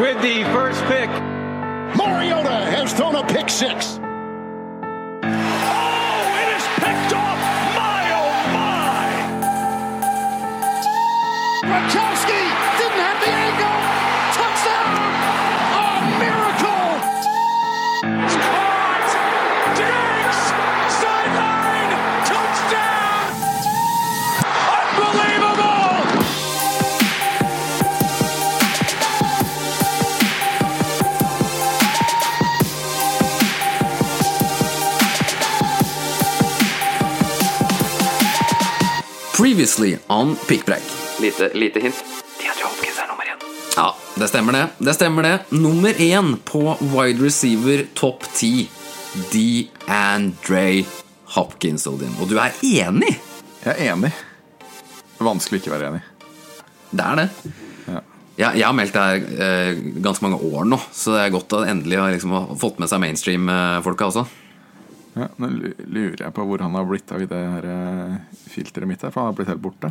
with the first pick. Mariota has thrown a pick six. Previously on Pickpreik. Lite, lite hint. DeAndre Hopkins er nummer én. Ja, det stemmer det. Det stemmer det. Nummer én på wide receiver topp ti. DeAndre Hopkins, Odin. Og du er enig? Jeg er enig. Vanskelig ikke å være enig. Det er det. Ja. Ja, jeg har meldt det her eh, ganske mange år nå, så det er godt å endelig har liksom, fått med seg mainstream-folka også. Ja, nå lurer jeg på hvor han har blitt av i det her eh, filteret mitt her, for han har blitt helt borte.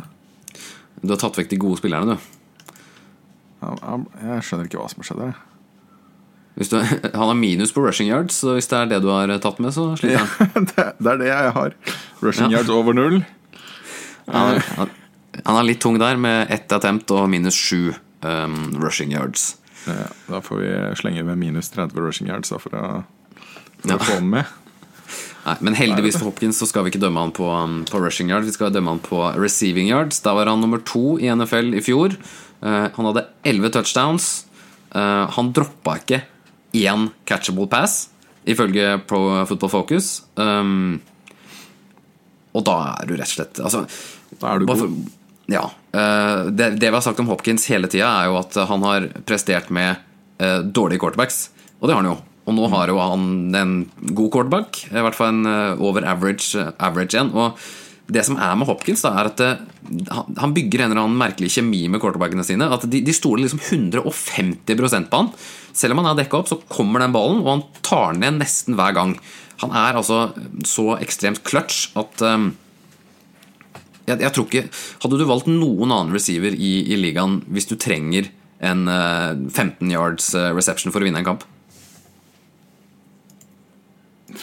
Du har tatt vekk de gode spillerne, du. Jeg skjønner ikke hva som har skjedd her. Hvis du. Han har minus på rushing yards, så hvis det er det du har tatt med, så sliter han. det, det er det jeg har. Rushing Ja. yards over null. Han, han, han er litt tung der, med ett attempt og minus sju um, rushing yards. Ja, da får vi slenge med minus 30 rushing yards da, for å, for Ja. å få med. Nei, men heldigvis for Hopkins så skal vi ikke dømme han på, um, på rushing yards, vi skal dømme han på receiving yards. Da var han nummer to i NFL i fjor. Uh, han hadde elleve touchdowns. Uh, han droppa ikke én catchable pass, ifølge Pro Football Focus. Um, og da er du rett og slett altså, Da er du god. Ja. Uh, det, det vi har sagt om Hopkins hele tida, er jo at han har prestert med dårlige quarterbacks. Og det har han jo. Og nå har jo han en god quarterback, i hvert fall en eh, over average, eh, average en. Og det som er med Hopkins, da, er at eh, han, bygger en eller annen merkelig kjemi med quarterbackene sine. At de, de stoler liksom 150 på han. Selv om han er dekka opp, så kommer den ballen, og han tar den ned nesten hver gang. Han er altså så ekstremt clutch at um, jeg, jeg tror ikke Hadde du valgt noen annen receiver i, i ligaen hvis du trenger en uh, 15 yards reception for å vinne en kamp?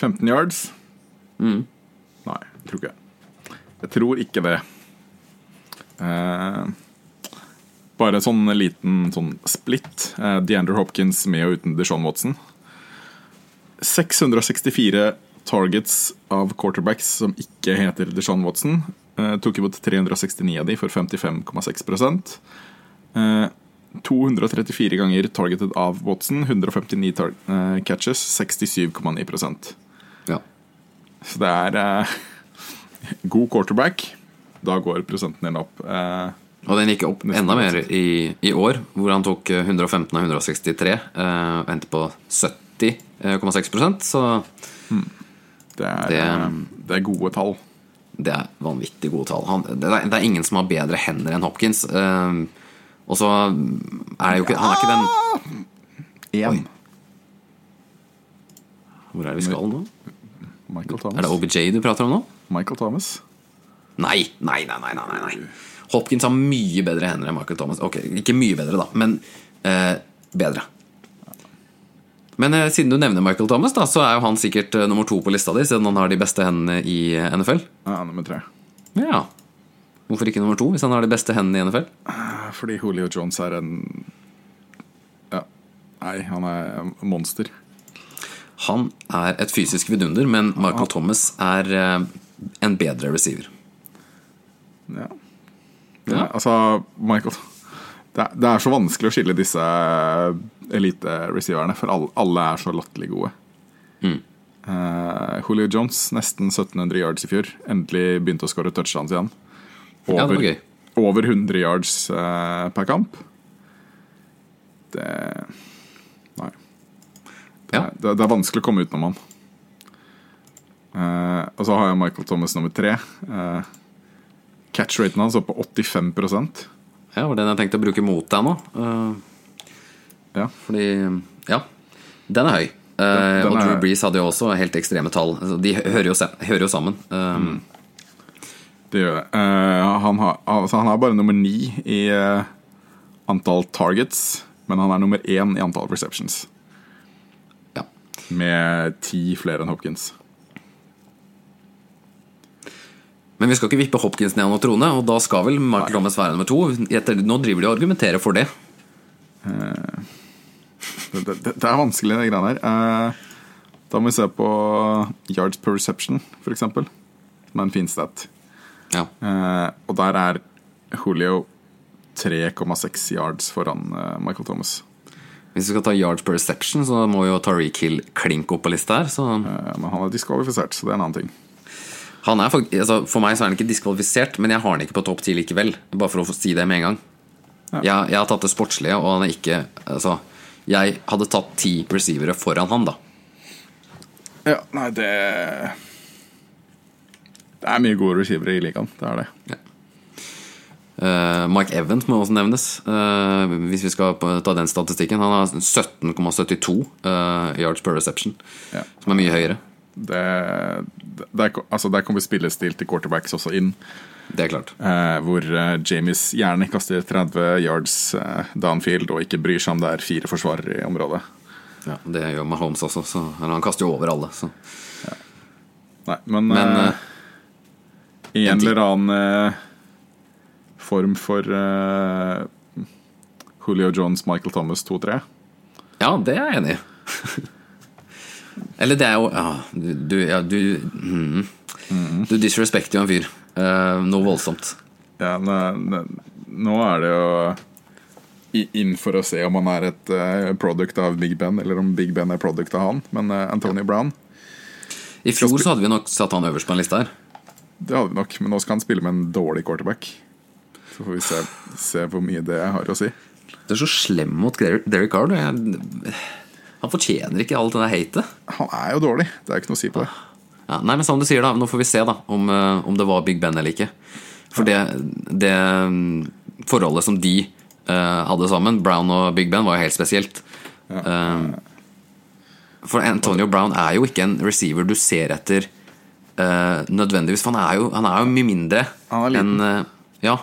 15 yards? Mm. Nei, jeg tror ikke Jeg tror ikke det. Eh, bare en sånn liten sånn splitt. Eh, DeAndre Hopkins med og uten Deshaun Watson. 664 targets av quarterbacks som ikke heter Deshaun Watson. Eh, tok imot 369 av de for 55,6 eh, 234 ganger targeted av Watson, 159 tar eh, catches, 67,9 Ja. Så det er eh, god quarterback. Da går prosenten din opp. Eh, Og den gikk opp enda mer i, i år, hvor han tok eh, 115 av 163 eh, og endte på 70,6% så det, er, Det- eh, det er gode tall. det er vanvittig gode tall. Han, det, er, det er ingen som har bedre hender enn Hopkins. Eh, og så er det jo ikke Han er ikke den Én. Hvor er det vi skal nå? Michael Thomas. Er det OBJ du prater om nå? Michael Thomas. Nei, nei, nei, nei, nei. Hopkins har mye bedre hender enn Michael Thomas. Ok, Ikke mye bedre, da, men eh, bedre. Men eh, siden du nevner Michael Thomas, da, så er jo han sikkert eh, nummer to på lista di, siden han har de beste hendene i eh, NFL. Ja, nummer tre. Ja. Hvorfor ikke nummer to, hvis han har de beste hendene i NFL? Eh, Fordi Julio Jones er en Ja. Nei, han er monster. Han er et fysisk vidunder, men Michael Thomas er eh, en bedre receiver. Ja. ja. Altså, Michael det er, det er så vanskelig å skille disse elite-receiverne, for alle, alle er så latterlig gode. Eh, Julio Jones, nesten 1700 yards i fjor. Endelig begynte å skåre touchdowns igjen. Over, ja, over 100 yards uh, per kamp. Det. Det, det, det er vanskelig å komme utenom han. Uh, og så har jeg Michael Thomas nummer tre. Uh, Catch-raten hans er på 85% Ja, var den jeg tenkte å bruke mot deg nå. Uh, Ja. Fordi Ja, den er høy. Eh, Den og er- Drew Brees hadde jo også helt ekstreme tall. Altså, de hører jo, hører jo sammen. Eh, Mm. Det gjør det. Eh, han, har, altså, han er bare nummer ni i eh, antall targets. men han er nummer én i antall receptions. Med ti flere enn Hopkins. Men vi skal ikke vippe Hopkins ned av noen trone, og da skal vel Michael Thomas være nummer to. Etter, nå driver de og argumenterer for det. Det, det, det er vanskelig, de greiene her. Eh, da må vi se på yards per reception, f.eks., som er en fin stat. Ja. Eh, og der er Julio 3,6 yards foran eh, Michael Thomas. Hvis vi skal ta yards per reception, så må jo Tariq Hill klinke opp på lista her. Så Eh, men han er diskvalifisert, så det er en annen ting. han er, altså, for meg så er han ikke diskvalifisert, men jeg har han ikke på topp ti likevel. Bare for å si det med en gang. Jeg, jeg har tatt det sportslige, og han er ikke altså, Jeg hadde tatt ti receivere foran han, da. Ja, nei, det Det er mye gode receivere i ligaen. Det er det. Eh, Mike Evans må også nevnes, eh, hvis vi skal ta den statistikken. Han har 17,72 eh, yards per reception, Ja. som er mye høyere. Det, der, altså der kommer spillestil til quarterbacks også inn. Det er klart. Eh, hvor eh, Jamies gjerne kaster 30 yards eh, downfield og ikke bryr seg om det er fire forsvarere i området. Ja, det gjør Mahomes også, så, eller han kaster jo over alle. Så. Nei, men, Men eh, eh, en eller annen eh, form for uh, Julio Jones, Michael Thomas 2-3. ja, det er jeg enig i. Eller det er jo ja, Du, ja, du, mm, du disrespekter jo en fyr. Uh, noe voldsomt. Ja, nå, nå, er det jo inn for å se om han er et uh, product av Big Ben, eller om Big Ben er product av han. Men eh, Antonio Brown, I fjor så hadde vi nok satt han øverst på en liste her. det hadde vi nok. Men nå skal han spille med en dårlig quarterback. Så får vi se, se hvor mye det har å si. Du er så slem mot Der- Derek Carr. han fortjener ikke alt det der hatet. Han er jo dårlig, det er ikke noe å si på det. Ja, nei, men som du sier da, Nå får vi se da om, eh, om det var Big Ben eller ikke. For det, det mm, forholdet som de uh, hadde sammen, Brown og Big Ben, var jo helt spesielt. Eh, for Antonio Brown er jo ikke en receiver du ser etter uh, nødvendigvis. For han er jo, han er jo mye mindre enn Ja.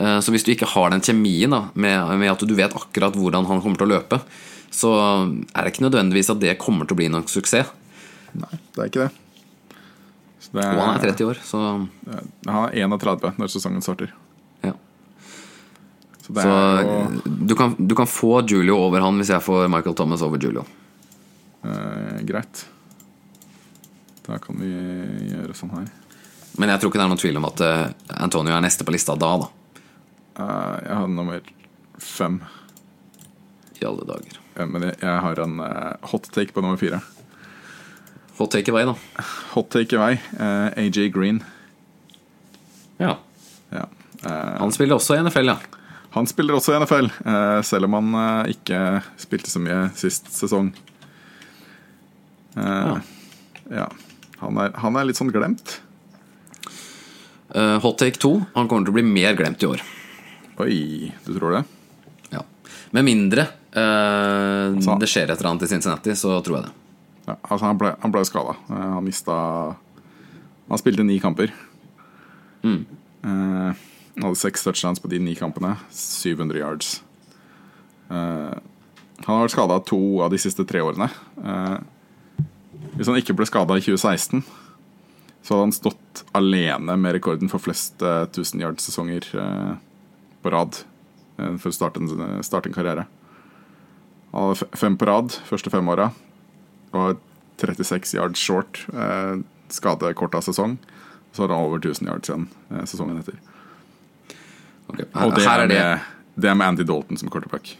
Eh, så hvis du ikke har den kjemien da med, med at du vet akkurat hvordan han kommer til å løpe, så er det ikke nødvendigvis at det kommer til å bli noen suksess. Nei, det er ikke det. Så det Og han er 30 år, så Han er 31 når sesongen starter. ja. Så det Så er jo du kan, du kan få Julio over han hvis jeg får Michael Thomas over Julio. eh, greit. Da kan vi gjøre sånn her. Men jeg tror ikke det er noen tvil om at eh, Antonio er neste på lista da, da. Eh, jeg har nummer fem. I alle dager. Ja, Men jeg, jeg har en uh, hot take på nummer fire. Hot take i vei, da. Hot take i vei. Uh, AJ Green. Ja. Ja. Eh, Han spiller også i NFL, ja. han spiller også i NFL, eh, selv om han eh, ikke spilte så mye sist sesong. Eh, ja. Han er, han er litt sånn glemt. Uh, hot take 2. Han kommer til å bli mer glemt i år. Oi, du tror det? Ja. Med mindre eh, Altså- det skjer et eller annet i Cincinnati, så tror jeg det. Ja, altså han ble, han ble skada. Han mista Han spilte ni kamper. Mm. Eh, han hadde seks touchdowns på de ni kampene. 700 yards. Eh, han har vært skada to av de siste tre årene. Eh, hvis han ikke ble skada i 2016, så hadde han stått alene med rekorden for flest eh, 1000 yards-sesonger eh, på rad eh, for å starte en, starte en karriere. Han hadde fem på rad første fem åra og 36 yards short. Eh, skadekorta sesong. Så har han over 1000 yards igjen eh, sesongen etter. Ok. Og det er, det med, det er med Andy Dalton som quarterback.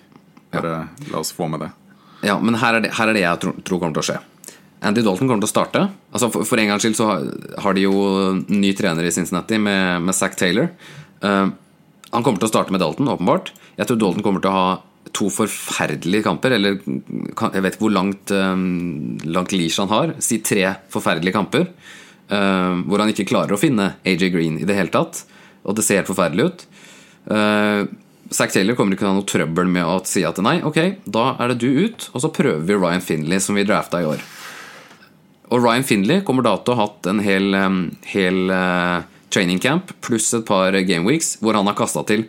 Bare la oss få med det. Ja, men her er det, her er det jeg tror, tror kommer til å skje. Andy Dalton kommer til å starte. Altså for, for en gangs skyld så har, har de jo ny trener i Cincinnati med, med Zack Taylor. Eh, han kommer til å starte med Dalton, åpenbart. Jeg tror Dalton kommer til å ha to forferdelige kamper, eller jeg vet ikke hvor langt, um, langt leash han har. Si tre forferdelige kamper. eh, hvor han ikke klarer å finne AJ Green i det hele tatt. Og det ser helt forferdelig ut. Uh, Zack Taylor kommer ikke til å ha noe trøbbel med å si at nei, ok, da er det du ut, og så prøver vi Ryan Finley, som vi drafta i år. Og Ryan Finley kommer da til å ha hatt en hel, hel uh, training camp pluss et par game weeks hvor han har kasta til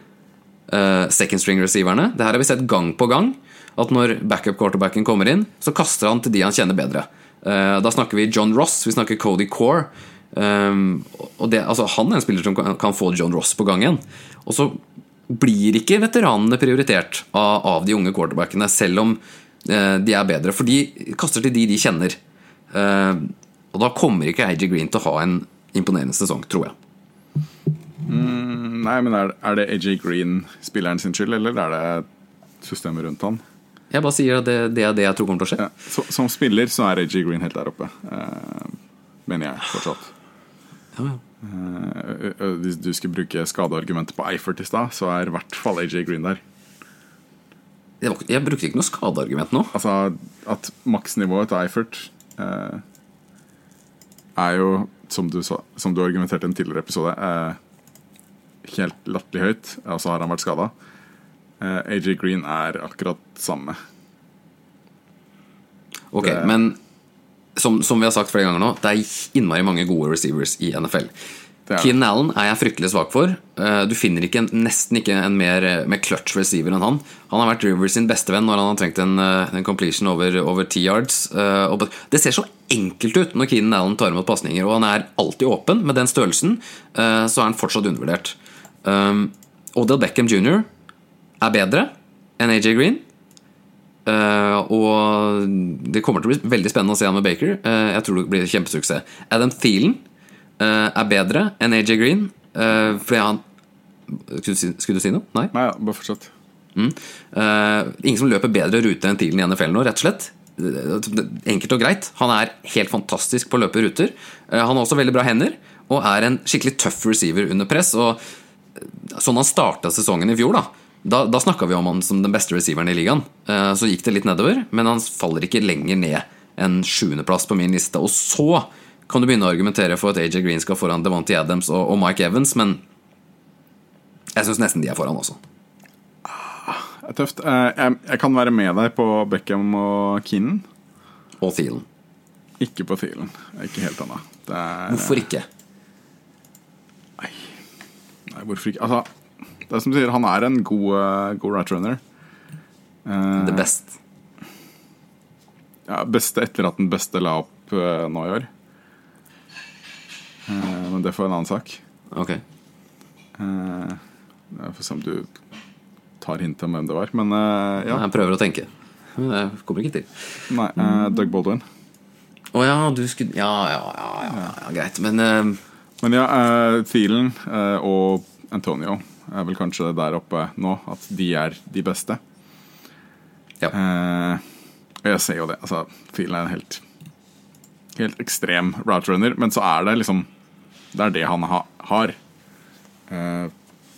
uh, second string-receiverne. Det her har vi sett gang på gang. At når backup-quarterbacken kommer inn, så kaster han til de han kjenner bedre. Uh, da snakker vi John Ross, vi snakker Cody Core. Um, og det, altså, han er en spiller som kan, kan få John Ross på gang igjen. Og så blir ikke veteranene prioritert av, av de unge quarterbackene, selv om uh, de er bedre. For de kaster til de de kjenner. Uh, og da kommer ikke AJ Green til å ha en imponerende sesong, tror jeg. Nei, men er, er det AJ Green spilleren sin skyld, eller er det systemet rundt han? Jeg bare sier at det, det er det jeg tror kommer til å skje. Ja, så, som spiller så er AJ Green helt der oppe, eh, mener jeg fortsatt. Ja, ja. Eh, hvis du skulle bruke skadeargumentet på Eifert i stad, så er i hvert fall AJ Green der. Jeg, var- jeg brukte ikke noe skadeargument nå. Altså at maksnivået til Eifert eh, er jo, som du, som du argumenterte i en tidligere episode, eh, helt latterlig høyt. Og så har han vært skada. Eh, AJ Green er akkurat samme. Ok, Det- Men som, som vi har sagt flere ganger nå, det er innmari mange gode receivers i NFL. Keenan Allen er jeg fryktelig svak for. Eh, Du finner ikke nesten ikke en mer, eh, mer clutch receiver enn han. Han har vært Rivers sin bestevenn når han har trengt en, en completion over, over 10 yards. Og Det ser så enkelt ut når Keenan Allen tar imot pasninger, og han er alltid åpen. Med den størrelsen så er han fortsatt undervurdert. Um, Odell Beckham jr. er bedre enn AJ Green. Uh, og det kommer til å bli veldig spennende å se han med Baker. Uh, jeg tror det blir kjempesuksess. Adam Thielen uh, er bedre enn AJ Green. eh, fordi han skulle du, si, skulle du si noe? Nei? Nei, ja, bare fortsett. Eh, ingen som løper bedre rute enn Thielen i NFL nå, rett og slett. Eh, Enkelt og greit. Han er helt fantastisk på å løpe ruter. Han har også veldig bra hender, og er en skikkelig tøff receiver under press. Og sånn han starta sesongen i fjor, da da, da snakka vi om han som den beste receiveren i ligaen. Eh, Så gikk det litt nedover, men han faller ikke lenger ned enn sjuendeplass på min liste. Og så kan du begynne å argumentere for at AJ Green skal foran Devontae Adams og, og Mike Evans, men jeg syns nesten de er foran også. Det er tøft. Eh, Jeg, jeg kan være med deg på Beckham og Keenan. Og Thielen. Ikke på Thielen. Ikke helt Det er- Hvorfor ikke? Nei, hvorfor ikke? Altså, det er som du sier, han er en god, eh, god right runner. Det best. Ja, beste etter at den beste la opp uh, nå i år. Uh, men det får en annen sak. Ok. Uh, Får se om du tar hintet om hvem det var. Men eh, ja. Jeg prøver å tenke. Men det kommer ikke til. Nei, eh, Doug Baldwin. Å ja, du skulle Ja, ja, ja, ja, ja greit. Men eh, Men ja, uh, Thielen eh, og Antonio er vel kanskje der oppe nå. At de er de beste. ja. Eh, og jeg ser jo det. Altså, Thielen er en helt Helt ekstrem route runner, men så er det liksom Det er det han ha, har. Uh,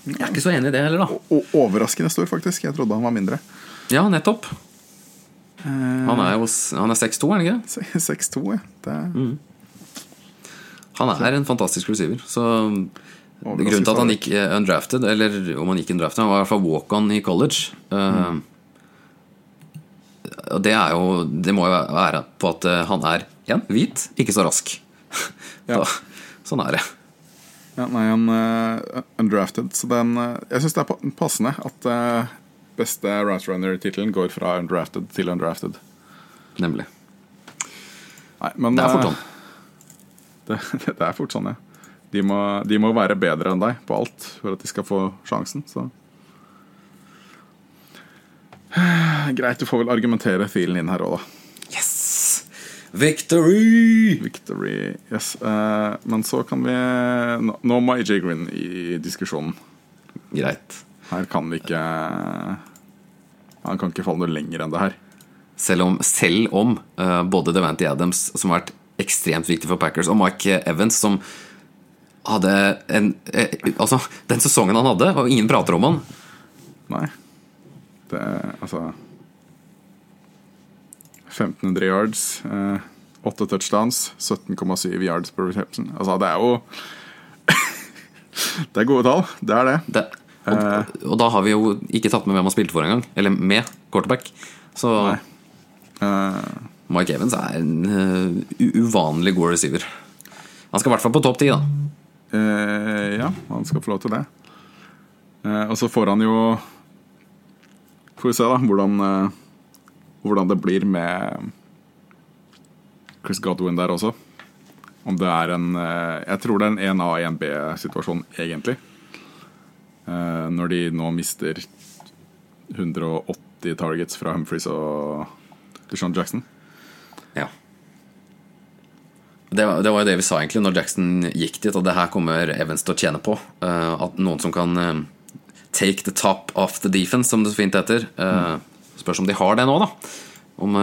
Jeg er ikke så enig i det heller, da. og overraskende stor, faktisk. Jeg trodde han var mindre. Ja, nettopp. Han er jo Han er 6'2, er han ikke? det? 6-2, ja. Det er, Han er en fantastisk receiver. Så Grunnen til at han gikk eh, undrafted, eller om han gikk undrafted, han var i hvert fall walk-on i college. Mm. Uh, det er jo Det må jo være på at eh, han er igjen hvit, ikke så rask. Ja. Da, sånn er det. ja, Nei, han uh, undrafted, så den uh, Jeg syns det er passende at uh, beste route runner-tittelen går fra undrafted til undrafted. Nemlig. Nei, men Det er fort eh, sånn. Det, det er fort sånn, ja. De må, de må være bedre enn deg på alt for at de skal få sjansen. Så. Greit, du får vel argumentere filen inn her òg, da. Yes! Victory! Victory, yes. Eh, men så kan vi Nå, må AJ Green i diskusjonen. Greit. Her kan vi ikke Han kan ikke falle noe lenger enn det her. Selv om, selv om eh, både Devanti Adams, som har vært ekstremt viktig for Packers, og Mike Evans, som hadde en eh, Altså, den sesongen han hadde, og ingen prater om han Nei. Det er altså 1500 yards, eh, 8 touchdowns, 17,7 yards per reception. Altså, det er jo Det er gode tall. Det er det. det, og, og da har vi jo ikke tatt med hvem han spilte for engang. Eller med quarterback. Så Nei. Eh, Mike Evans er en eh, uvanlig god receiver. Han skal i hvert fall på topp ti, da. eh, ja, han skal få lov til det. Eh, og så får han jo Får vi se, da, hvordan, eh, hvordan det blir med Chris Godwin der også. Om det er en eh, Jeg tror det er en 1A, 1B-situasjon, egentlig. Eh, når de nå mister 180 targets fra Humphries og Deshaun Jackson. Ja. Det var, det var jo det vi sa egentlig når Jackson gikk dit, at det her kommer Evans til å tjene på. Uh, at noen som kan uh, take the top off the defense, som det så fint heter. Uh, spørs om de har det nå, da. Om,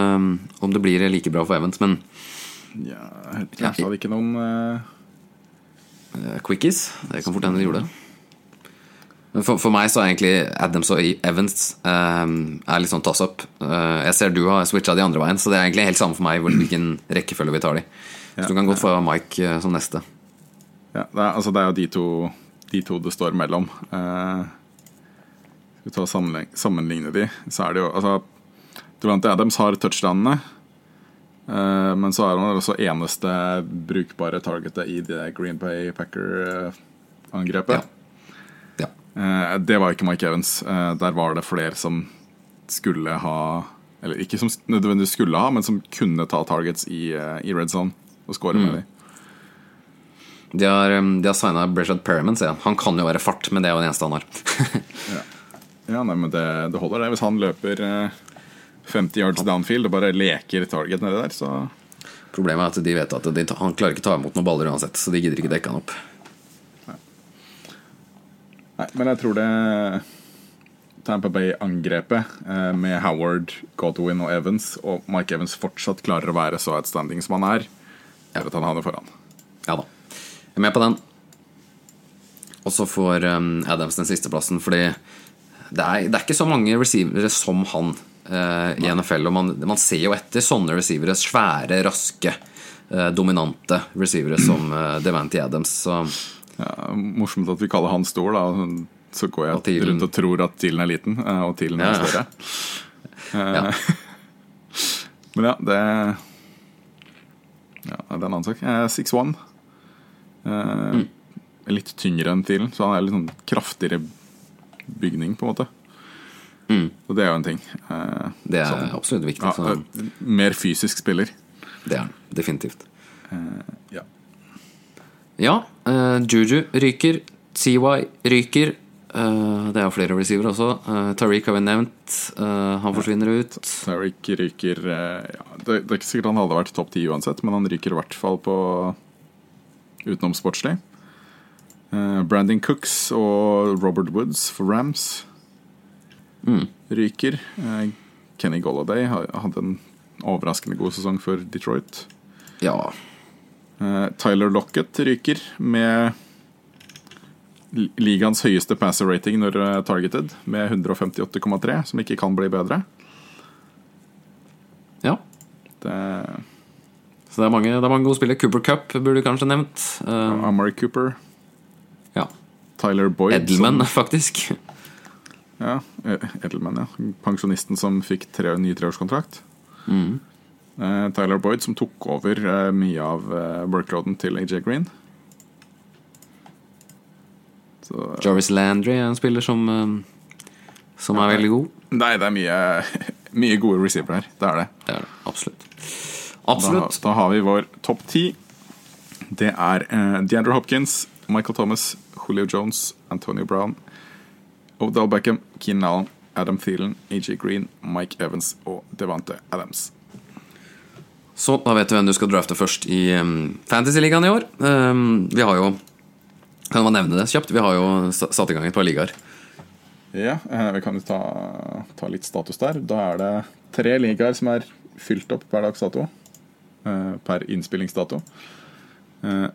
om det blir like bra for Evans. Men Ja, Kanskje hadde ikke noen eh, eh, quickies, det kan fort hende de gjorde. Men for, for meg så er egentlig Adams og Evans eh, er litt sånn toss-up. Uh, jeg ser du har switcha de andre veien, så det er egentlig helt samme for meg hvilken rekkefølge vi tar de. Så du kan godt få Mike eh, som neste. Ja, det er, altså det er jo de to, de to det står mellom. Eh, skal vi ta og sammenligne, de, så er det jo altså, Durante Adams har touchdownene, eh, men så er han også eneste brukbare targetet i det Green Bay Packer-angrepet. Ja. Eh, det var ikke Mike Evans. Eh, der var det flere som skulle ha Eller ikke som nødvendigvis skulle ha, men som kunne ta targets i, eh, i red zone og score med dem. De har, de har signa Brishad Perriman, sier han. Han kan jo være fart, men det er jo den eneste han har. Ja, nei, men det, det holder det. Hvis han løper eh, 50 yards downfield og bare leker target nedi der, så Problemet er at de vet at de, han klarer ikke ta imot noen baller uansett, så de gidder ikke dekke han opp. Nei, men jeg tror det Tampa Bay-angrepet eh, med Howard, Godwin og Evans, og Mike Evans fortsatt klarer å være så outstanding som han er, gjør at han havner foran. Ja da. Jeg er med på den. Og så får um, Adams den sisteplassen, fordi det er, det er ikke så mange receivere som han eh, i NFL. Og man, man ser jo etter sånne receivere, svære, raske, eh, dominante receivere som uh, Devante Adams. Så Ja, morsomt at vi kaller han stor, da. Så går jeg Og rundt og tror at Thielen er liten, eh, og Thielen er ja. større. ja. Men ja, det Ja, det er en annen sak. Eh, 6'1. Eh, Mm. Litt tyngre enn Thielen, så han er litt sånn kraftigere bygning, på en måte. Og det er jo en ting. Eh, Mm. det er sånn. absolutt viktig. ja, Så eh, mer fysisk spiller. det er han definitivt. Ja. Ja, eh, Juju ryker. CY ryker. Eh, det er jo flere receivere også. Uh, Tariq har vi nevnt. Eh, han forsvinner ut. Tariq ryker eh, ja, det, det er ikke sikkert han hadde vært topp ti uansett, men han ryker i hvert fall på utenomsportslig. Brandon Cooks og Robert Woods for Rams ryker. Eh, Kenny Golladay hadde en overraskende god sesong for Detroit. Ja. Eh, Tyler Lockett ryker med ligaens høyeste passer rating når targeted, med 158,3, som ikke kan bli bedre. ja. Det Så det er, mange, det er mange gode spillere. Cooper Cup burde du kanskje nevnt. Eh, Amari Cooper, ja. Tyler Boyd Edelman, som, faktisk. ja, eh, Edelman, ja. Pensjonisten som fikk tre, ny treårskontrakt. Eh, Tyler Boyd som tok over uh, mye av uh, workloaden til AJ Green. Så Jarvis Landry er en spiller som, eh, som er veldig god. Nei, det er mye, mye gode receiver her. Det er det. Det er det. Absolutt. Da, Absolutt. da har vi vår topp ti. Det er uh, DeAndre Hopkins, Michael Thomas, Julio Jones, Antonio Brown, Odell Beckham, Keenan Allen, Adam Thielen, AJ Green, Mike Evans og Devante Adams. Så da vet du hvem du skal drafte først i um, Fantasy-ligaen i år. Um, vi har jo Kan man nevne det kjapt? Vi har jo satt i gang et par ligaer. Ja, eh, vi kan jo ta, ta litt status der. Da er det tre ligaer som er fylt opp per dags dato. eh, Per innspillingsdato. Eh,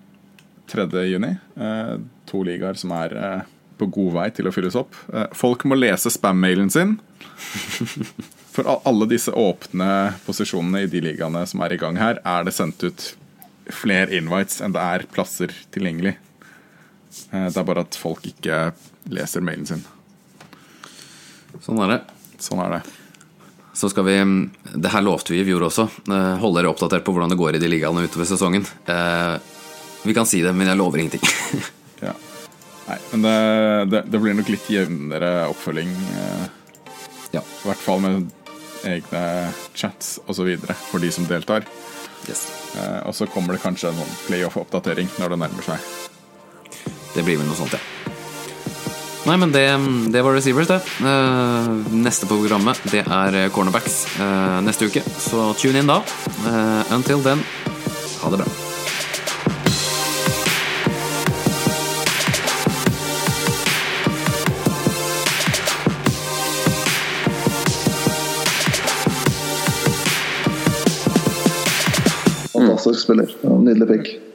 3. juni. Eh, To ligaer som er på god vei til å fylles opp. Folk må lese spam-mailen sin. For alle disse åpne posisjonene i de ligaene som er i gang her, er det sendt ut flere invites enn det er plasser tilgjengelig. Eh, Det er bare at folk ikke leser mailen sin. Sånn er det. Sånn er det. Så skal vi Det her lovte vi i fjor også. eh, Holde dere oppdatert på hvordan det går i de ligaene utover sesongen. Eh, Vi kan si det, men jeg lover ingenting. Ja. Nei, men det, det, det blir nok litt jevnere oppfølging. Ja. I hvert fall med egne chats osv. for de som deltar. Yes. Og så kommer det kanskje en sånn playoff-oppdatering når det nærmer seg. Det blir vel noe sånt, ja. Nei, men det, det var Receivers, det. Eh, neste på programmet det er cornerbacks eh, neste uke, så tune inn da. Eh, until then, ha det bra. Fantastisk spiller. Nydelig pick.